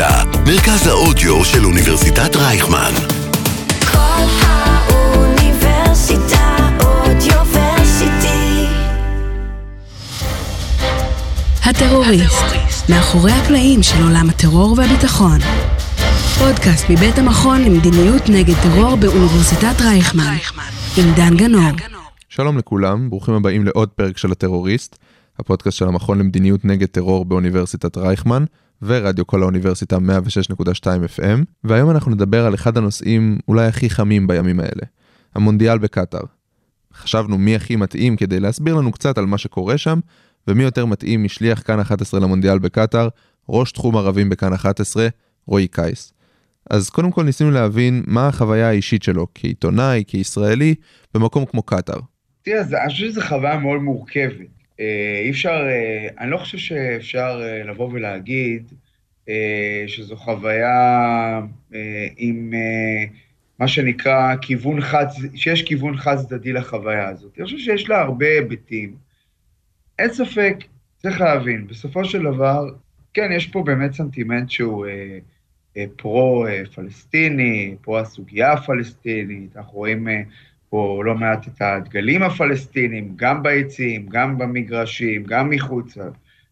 אוניברסיטה, מרכז האודיו של אוניברסיטת רייכמן. כל האוניברסיטה אודיוורסיטי. הטרוריסט, מאחורי הקלעים של עולם הטרור והביטחון. פודקאסט מבית המכון למדיניות נגד טרור באוניברסיטת רייכמן, עם דן גנור. שלום לכולם, ברוכים הבאים לעוד פרק של הטרוריסט, הפודקאסט של המכון למדיניות נגד טרור באוניברסיטת רייכמן, ורדיו כל האוניברסיטה 106.2 FM, והיום אנחנו נדבר על אחד הנושאים אולי הכי חמים בימים האלה, המונדיאל בקטאר. חשבנו מי הכי מתאים כדי להסביר לנו קצת על מה שקורה שם, ומי יותר מתאים משליח כאן 11 למונדיאל בקטאר, ראש תחום ערבים בכאן 11, רועי קייס. אז קודם כל ניסינו להבין מה החוויה האישית שלו כעיתונאי, כישראלי, במקום כמו קטאר. תראה, אני חושב שזו חוויה מאוד מורכבת. אה, אי אפשר, אה, אני לא חושב שאפשר אה, לבוא ולהגיד שזו חוויה עם מה שנקרא כיוון חד, שיש כיוון חד צדדי לחוויה הזאת. אני חושב שיש לה הרבה היבטים. אין ספק, צריך להבין, בסופו של דבר, כן, יש פה באמת סנטימנט שהוא פרו-פלסטיני, פרו הסוגיה הפלסטינית, אנחנו רואים פה לא מעט את הדגלים הפלסטינים, גם ביציעים, גם במגרשים, גם מחוץ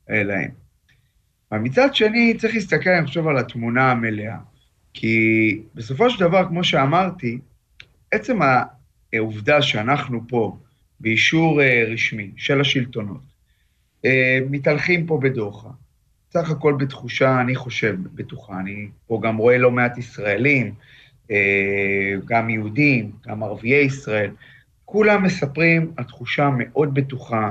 להם. אבל מצד שני, צריך להסתכל, אני חושב, על התמונה המלאה. כי בסופו של דבר, כמו שאמרתי, עצם העובדה שאנחנו פה באישור אה, רשמי של השלטונות, אה, מתהלכים פה בדוחה, סך הכל בתחושה, אני חושב, בטוחה. אני פה גם רואה לא מעט ישראלים, גם יהודים, גם ערביי ישראל, כולם מספרים על תחושה מאוד בטוחה,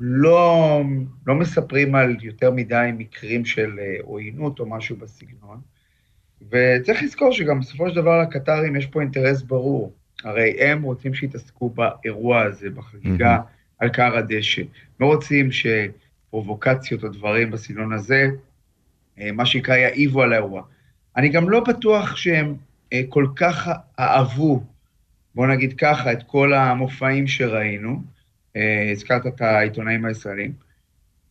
לא, לא מספרים על יותר מדי מקרים של אה, עוינות או משהו בסגנון. וצריך לזכור שגם בסופו של דבר לקטרים יש פה אינטרס ברור. הרי הם רוצים שיתעסקו באירוע הזה, בחגיגה מהמם. על כר הדשא. לא רוצים שפרובוקציות או דברים בסגנון הזה, אה, מה שנקרא, יעיבו על האירוע. אני גם לא בטוח שהם אה, כל כך אהבו, בוא נגיד ככה, את כל המופעים שראינו. אה, הזכרת את העיתונאים הישראלים.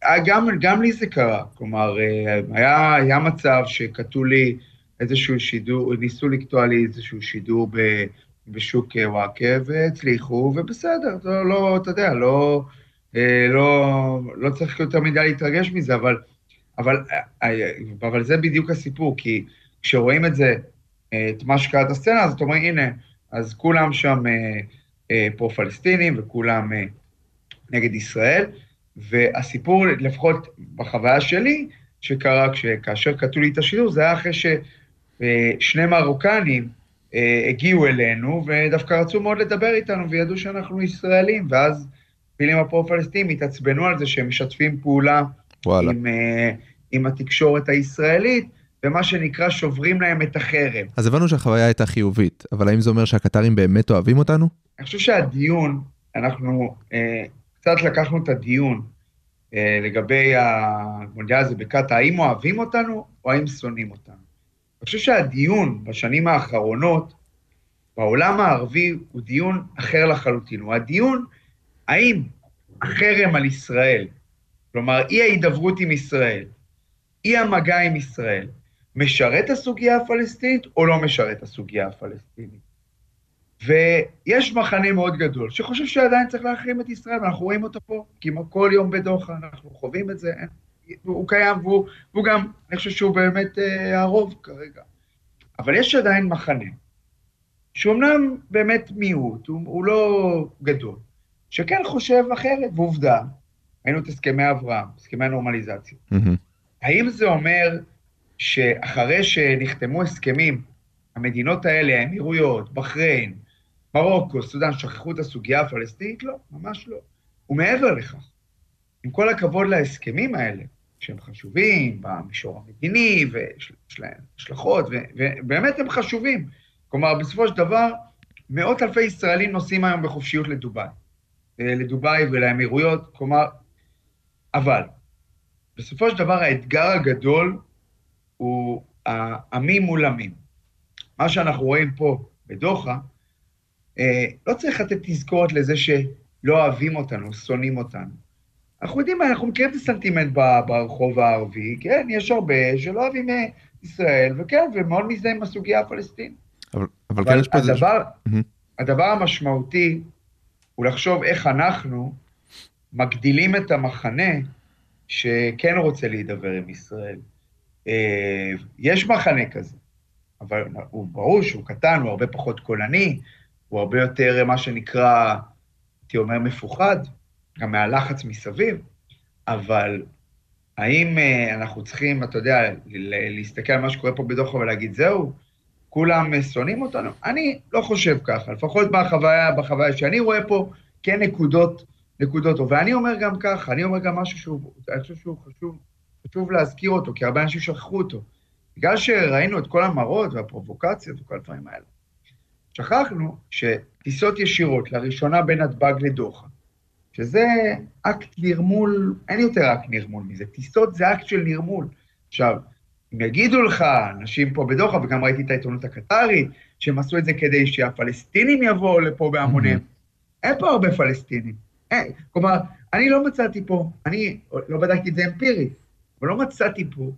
אה, גם, גם לי זה קרה, כלומר, אה, היה, היה מצב שקטעו לי איזשהו שידור, ניסו לקטוע לי איזשהו שידור ב, בשוק אה, וואקה, והצליחו, ובסדר, זה לא, אתה יודע, לא, אה, לא, לא צריך יותר מדי להתרגש מזה, אבל, אבל, אה, אבל זה בדיוק הסיפור, כי כשרואים את זה, אה, את מה שקרה את הסצנה, אז אתה אומר, הנה, אז כולם שם אה, אה, פרו-פלסטינים וכולם אה, נגד ישראל, והסיפור, לפחות בחוויה שלי, שקרה כאשר קטעו לי את השידור, זה היה אחרי ששני מרוקנים הגיעו אלינו, ודווקא רצו מאוד לדבר איתנו, וידעו שאנחנו ישראלים, ואז פעילים הפרו-פלסטינים התעצבנו על זה שהם משתפים פעולה וואלה. עם, עם התקשורת הישראלית, ומה שנקרא שוברים להם את החרם. אז הבנו שהחוויה הייתה חיובית, אבל האם זה אומר שהקטרים באמת אוהבים אותנו? אני חושב שהדיון, אנחנו אה, קצת לקחנו את הדיון אה, לגבי המונדיאל הזה בקטאר, האם אוהבים אותנו או האם שונאים אותנו. אני חושב שהדיון בשנים האחרונות בעולם הערבי הוא דיון אחר לחלוטין. הוא הדיון האם החרם על ישראל, כלומר אי ההידברות עם ישראל, אי המגע עם ישראל, משרת הסוגיה הפלסטינית או לא משרת הסוגיה הפלסטינית. ויש מחנה מאוד גדול שחושב שעדיין צריך להחרים את ישראל, ואנחנו רואים אותו פה כמעט כל יום בדוחה, אנחנו חווים את זה, הוא קיים, והוא, והוא גם, אני חושב שהוא באמת אה, הרוב כרגע. אבל יש עדיין מחנה, שאומנם באמת מיעוט, הוא, הוא לא גדול, שכן חושב אחרת, ועובדה, ראינו את הסכמי אברהם, הסכמי הנורמליזציה. מהמם. האם זה אומר שאחרי שנחתמו הסכמים, המדינות האלה, האמירויות, בחריין, מרוקו, סודאן, שכחו את הסוגיה הפלסטינית? לא, ממש לא. ומעבר לכך, עם כל הכבוד להסכמים האלה, שהם חשובים במישור המדיני, ויש להם השלכות, ובאמת הם חשובים. כלומר, בסופו של דבר, מאות אלפי ישראלים נוסעים היום בחופשיות לדובאי. אה, לדובאי ולאמירויות, כלומר, אבל בסופו של דבר האתגר הגדול הוא העמים מול עמים. מה שאנחנו רואים פה בדוחה, אה, לא צריך לתת תזכורת לזה שלא אוהבים אותנו, שונאים אותנו. אנחנו יודעים, אנחנו מכירים את הסנטימנט ברחוב הערבי, כן, יש הרבה שלא אוהבים אה, ישראל, וכן, ומאוד מזדהים עם הסוגיה הפלסטינית. אבל, אבל אבל כן יש פה איזה... הדבר. הדבר המשמעותי הוא לחשוב איך אנחנו מגדילים את המחנה שכן רוצה להידבר עם ישראל. אה, יש מחנה כזה, אבל הוא ברור שהוא קטן, הוא הרבה פחות קולני, הוא הרבה יותר מה שנקרא, הייתי אומר, מפוחד, גם מהלחץ מסביב, אבל האם אה, אנחנו צריכים, אתה יודע, להסתכל על מה שקורה פה בדוחה ולהגיד, זהו, כולם אה, שונאים אותנו? אני לא חושב ככה, לפחות בחוויה, בחוויה שאני רואה פה, כן נקודות, נקודות, ואני אומר גם ככה, אני אומר גם משהו שהוא, אני חושב שהוא חשוב, חשוב להזכיר אותו, כי הרבה אנשים שכחו אותו. בגלל שראינו את כל המראות והפרובוקציות וכל הדברים האלה, שכחנו שטיסות ישירות, לראשונה בין נתב"ג לדוחה, שזה אקט נרמול, אין יותר אקט נרמול מזה, טיסות זה אקט של נרמול. עכשיו, אם יגידו לך, אנשים פה בדוחה, וגם ראיתי את העיתונות הקטרית, שהם עשו את זה כדי שהפלסטינים יבואו לפה בהמוניהם, אין פה הרבה פלסטינים. אין, כלומר, אני לא מצאתי פה, אני לא בדקתי את זה אמפירית, אבל לא מצאתי פה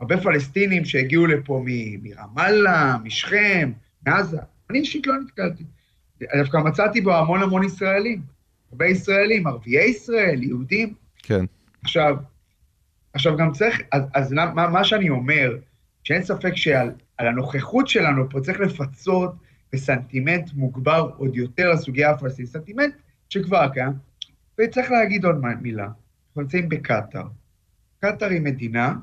הרבה פלסטינים שהגיעו לפה מרמאללה, משכם, מעזה. אני אישית לא נתקלתי. דווקא מצאתי בו המון המון ישראלים. הרבה ישראלים, ערביי ישראל, יהודים. כן. עכשיו, עכשיו גם צריך, אז, אז מה, מה שאני אומר, שאין ספק שעל על הנוכחות שלנו פה צריך לפצות בסנטימנט מוגבר עוד יותר לסוגיה הפלסטינית, סנטימנט שכבר קיים, וצריך להגיד עוד מילה, אנחנו נמצאים בקטאר. קטאר היא מדינה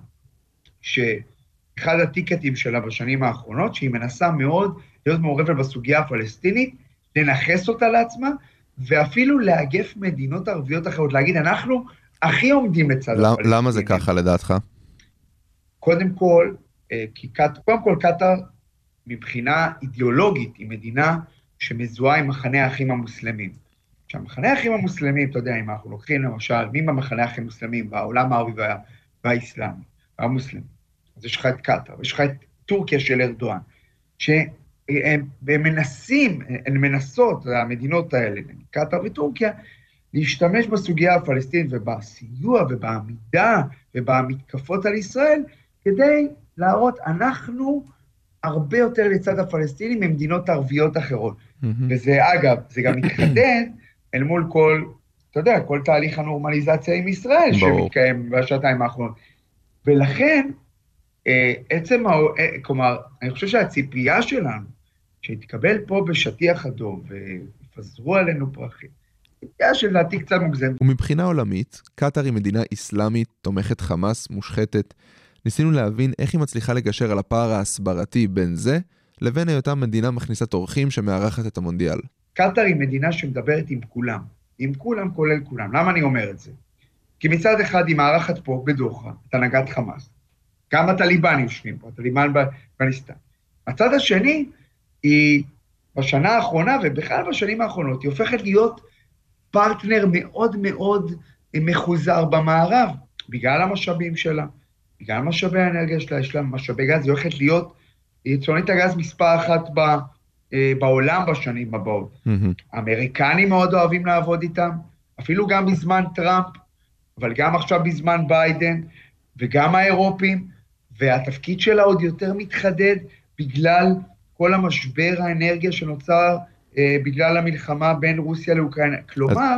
שאחד הטיקטים שלה בשנים האחרונות, שהיא מנסה מאוד להיות מעורבת בסוגיה הפלסטינית, לנכס אותה לעצמה, ואפילו לאגף מדינות ערביות אחרות, להגיד, אנחנו הכי עומדים לצד למ- הפלסטינים. למה זה ככה לדעתך? קודם כל, אה, כי קט... קודם כל קטאר, מבחינה אידיאולוגית, היא מדינה שמזוהה עם מחנה האחים המוסלמים. עכשיו, מחנה האחים המוסלמים, אתה יודע, אם אנחנו לוקחים למשל, מי במחנה האחים המוסלמים בעולם הערבי וה... והאסלאמי, והמוסלמי, אז יש לך את קטאר, יש לך את טורקיה של ארדואן, שהם הם מנסים, הן מנסות, המדינות האלה, קטאר וטורקיה, להשתמש בסוגיה הפלסטינית ובסיוע ובעמידה ובמתקפות על ישראל, כדי להראות, אנחנו הרבה יותר לצד הפלסטינים ממדינות ערביות אחרות. מהמם. וזה, אגב, זה גם מתחדד אל מול כל, אתה יודע, כל תהליך הנורמליזציה עם ישראל, ברור. שמתקיים בשעתיים האחרונות. ולכן, אה, עצם. אה, כלומר, אני חושב שהציפייה שלנו, שיתקבל פה בשטיח אדום ויפזרו עלינו פרחים, ציפייה שלדעתי קצת מוגזמת. ומבחינה עולמית, קטאר היא מדינה אסלאמית, תומכת חמאס, מושחתת. ניסינו להבין איך היא מצליחה לגשר על הפער ההסברתי בין זה, לבין היותה מדינה מכניסת אורחים שמארחת את המונדיאל. קטאר היא מדינה שמדברת עם כולם, עם כולם כולל כולם. למה אני אומר את זה? כי מצד אחד היא מארחת פה בדוחה את הנהגת חמאס. גם הטליבנים יושבים פה, הטליבן באפגניסטן. הצד השני, היא בשנה האחרונה, ובכלל בשנים האחרונות, היא הופכת להיות פרטנר מאוד מאוד מחוזר במערב, בגלל המשאבים שלה, בגלל משאבי האנרגיה שלה, יש לה משאבי גז, היא הולכת להיות יצואנית הגז מספר אחת ב, בעולם בשנים הבאות. מהמם. האמריקנים מאוד אוהבים לעבוד איתם, אפילו גם בזמן טראמפ, אבל גם עכשיו בזמן ביידן, וגם האירופים, והתפקיד שלה עוד יותר מתחדד בגלל כל המשבר האנרגיה שנוצר אה, בגלל המלחמה בין רוסיה לאוקראינה. כלומר,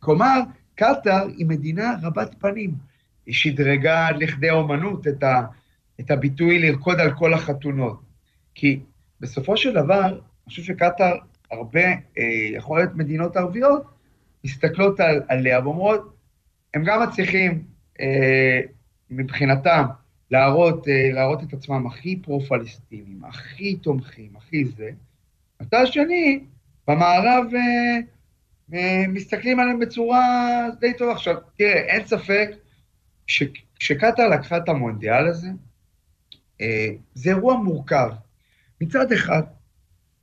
כלומר, קטאר היא מדינה רבת פנים. היא שדרגה עד לכדי אומנות את, ה, את הביטוי לרקוד על כל החתונות. כי בסופו של דבר, אני חושב שקטאר, הרבה, אה, יכול להיות מדינות ערביות, מסתכלות על, עליה ואומרות, הם גם מצליחים אה, מבחינתם להראות, אה, להראות את עצמם הכי פרו-פלסטינים, הכי תומכים, הכי זה. הצד השני, במערב אה, אה, מסתכלים עליהם בצורה די טובה. עכשיו, תראה, אין ספק שקטאר לקחה את המונדיאל הזה, אה, זה אירוע מורכב. מצד אחד,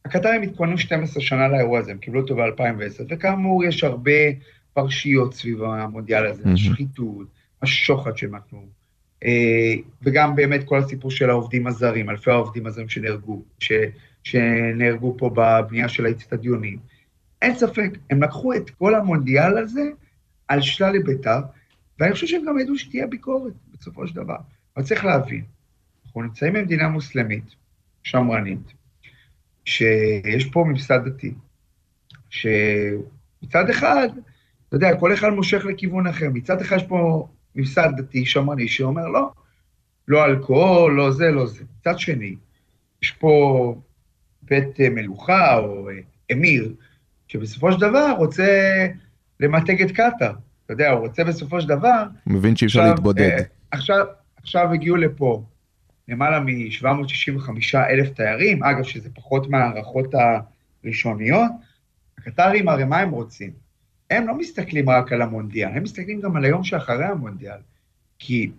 הקטרים התכוננו 12 שנה לאירוע הזה, הם קיבלו אותו ב-2010, וכאמור, יש הרבה פרשיות סביב המונדיאל הזה. השחיתות, השוחד שנתנו, אה, וגם באמת כל הסיפור של העובדים הזרים, אלפי העובדים הזרים שנהרגו, ש, שנהרגו פה בבנייה של האצטדיונים. אין ספק, הם לקחו את כל המונדיאל הזה על שלל היבטיו, ואני חושב שהם גם ידעו שתהיה ביקורת בסופו של דבר. אבל צריך להבין, אנחנו נמצאים במדינה מוסלמית, שמרנית, שיש פה ממסד דתי, שמצד אחד, אתה יודע, כל אחד מושך לכיוון אחר, מצד אחד יש פה ממסד דתי שמרני שאומר לא, לא אלכוהול, לא זה, לא זה. מצד שני, יש פה בית מלוכה או אה, אמיר, שבסופו של דבר רוצה למתג את קטאר. אתה יודע, הוא רוצה בסופו של דבר... מבין שאי אפשר להתבודד. אה, עכשיו, עכשיו הגיעו לפה למעלה מ-765 אלף תיירים, אגב, שזה פחות מההערכות הראשוניות. הקטרים, הרי מה הם רוצים? הם לא מסתכלים רק על המונדיאל, הם מסתכלים גם על היום שאחרי המונדיאל. כי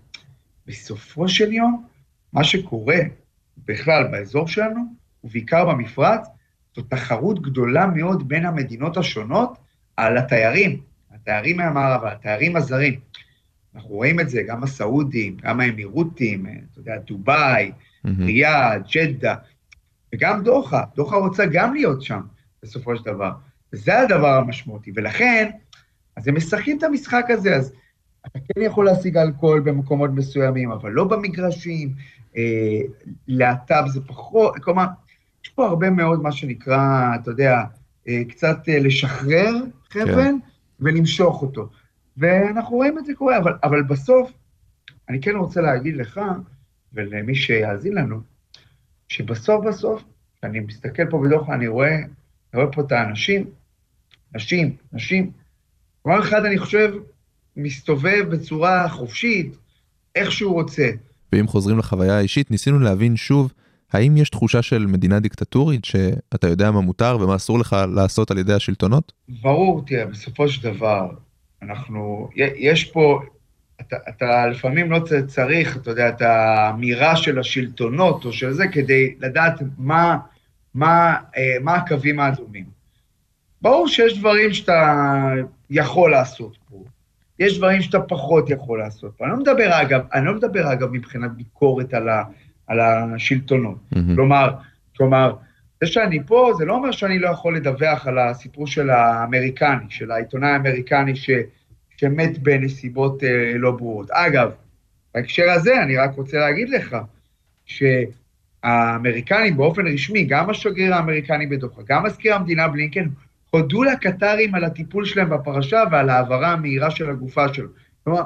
בסופו של יום, מה שקורה בכלל באזור שלנו, ובעיקר במפרץ, זו תחרות גדולה מאוד בין המדינות השונות על התיירים, התיירים מהמערב, התיירים הזרים. אנחנו רואים את זה, גם הסעודים, גם האמירותים, אתה יודע, דובאי. ריאד, ג'דה, וגם דוחה. דוחה רוצה גם להיות שם, בסופו של דבר. וזה הדבר המשמעותי. ולכן, אז הם משחקים את המשחק הזה, אז אתה כן יכול להשיג אלכוהול במקומות מסוימים, אבל לא במגרשים, אה, להט"ב זה פחות, כלומר, יש פה הרבה מאוד מה שנקרא, אתה יודע, אה, קצת אה, לשחרר חבל ולמשוך אותו. ואנחנו רואים את זה קורה, אבל, אבל בסוף, אני כן רוצה להגיד לך, ולמי שיאזין לנו, שבסוף בסוף, כשאני מסתכל פה בדוח, אני רואה, אני רואה פה את האנשים, נשים, נשים, דבר אחד אני חושב, מסתובב בצורה חופשית, איך שהוא רוצה. ואם חוזרים לחוויה האישית, ניסינו להבין שוב, האם יש תחושה של מדינה דיקטטורית, שאתה יודע מה מותר ומה אסור לך לעשות על ידי השלטונות? ברור, תראה, בסופו של דבר, אנחנו, יש פה, אתה, אתה לפעמים לא צריך, אתה יודע, את האמירה של השלטונות או של זה, כדי לדעת מה, מה, אה, מה הקווים האדומים. ברור שיש דברים שאתה יכול לעשות פה, יש דברים שאתה פחות יכול לעשות פה. אני לא מדבר, אגב, אני לא מדבר, אגב, מבחינת ביקורת על, ה, על השלטונות. מהמם. כלומר, כלומר, זה שאני פה, זה לא אומר שאני לא יכול לדווח על הסיפור של האמריקני, של העיתונאי האמריקני ש, שמת בנסיבות אה, לא ברורות. אגב, בהקשר הזה אני רק רוצה להגיד לך, שהאמריקנים באופן רשמי, גם השגריר האמריקני בדוחה, גם מזכיר המדינה בלינקן, הודו לקטרים על הטיפול שלהם בפרשה ועל ההעברה המהירה של הגופה שלו. כלומר,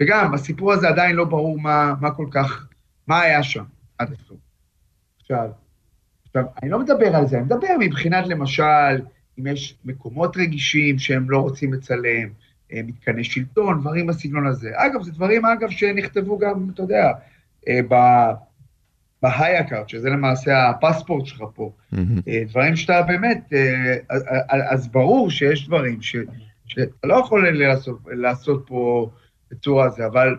וגם, הסיפור הזה עדיין לא ברור מה, מה כל כך, מה היה שם עד הסוף. עכשיו, עכשיו, אני לא מדבר על זה, אני מדבר מבחינת, למשל, אם יש מקומות רגישים שהם לא רוצים לצלם, אה, מתקני שלטון, דברים בסגנון הזה. אגב, זה דברים, אגב, שנכתבו גם, אתה יודע, אה, בהייקארט, שזה למעשה הפספורט שלך פה. אה, דברים שאתה באמת, אז- ברור שיש דברים ש- שאתה לא יכול לעשות, לעשות פה בצורה הזו, אבל,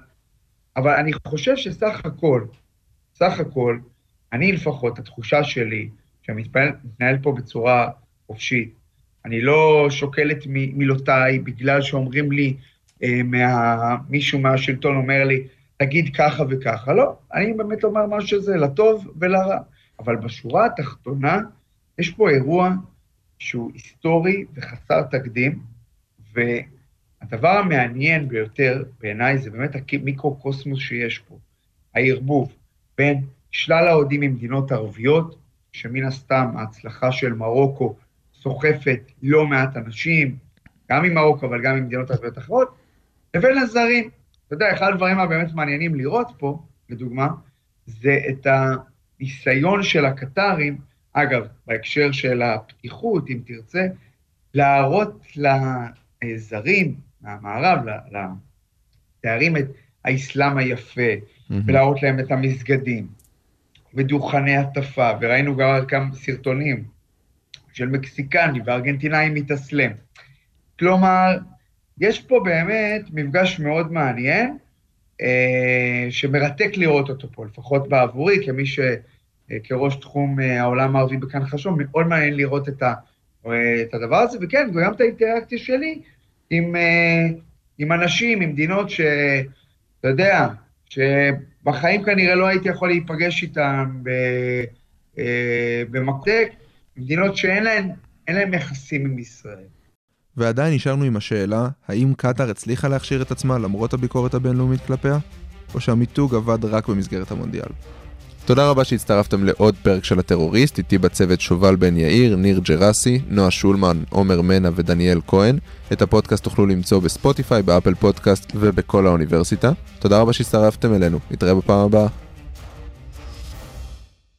אבל אני חושב שסך הכל, סך הכל, אני לפחות, התחושה שלי, שאני מתנהל, מתנהל פה בצורה חופשית, אני לא שוקל את מילותיי בגלל שאומרים לי, אה, מה, מישהו מהשלטון אומר לי, תגיד ככה וככה. לא, אני באמת אומר מה שזה, לטוב ולרע. אבל בשורה התחתונה, יש פה אירוע שהוא היסטורי וחסר תקדים, והדבר המעניין ביותר בעיניי זה באמת המיקרו-קוסמוס שיש פה, הערבוב בין שלל האוהדים ממדינות ערביות, שמן הסתם ההצלחה של מרוקו סוחפת לא מעט אנשים, גם ממרוקו אבל גם ממדינות ערביות אחרות, לבין הזרים. אתה יודע, אחד הדברים הבאמת מעניינים לראות פה, לדוגמה, זה את הניסיון של הקטרים, אגב, בהקשר של הפתיחות, אם תרצה, להראות לזרים מהמערב, לתארים את האסלאם היפה, מהמם. ולהראות להם את המסגדים, ודוכני הטפה, וראינו גם כמה סרטונים של מקסיקני וארגנטינאי מתאסלם. כלומר, יש פה באמת מפגש מאוד מעניין, אה, שמרתק לראות אותו פה, לפחות בעבורי, כמי ש... אה, כראש תחום אה, העולם הערבי בכאן חשוב, מאוד מעניין לראות את, ה, אה, את הדבר הזה, וכן, גם את האינטראקציה שלי עם, אה, עם אנשים, עם מדינות שאתה יודע, שבחיים כנראה לא הייתי יכול להיפגש איתם אה, במקטק, מדינות שאין להן, אין להן יחסים עם ישראל. ועדיין נשארנו עם השאלה, האם קטאר הצליחה להכשיר את עצמה למרות הביקורת הבינלאומית כלפיה? או שהמיתוג עבד רק במסגרת המונדיאל? תודה רבה שהצטרפתם לעוד פרק של הטרוריסט, איתי בצוות שובל בן יאיר, ניר ג'רסי, נועה שולמן, עומר מנה ודניאל כהן. את הפודקאסט תוכלו למצוא בספוטיפיי, באפל פודקאסט ובכל האוניברסיטה. תודה רבה שהצטרפתם אלינו, נתראה בפעם הבאה.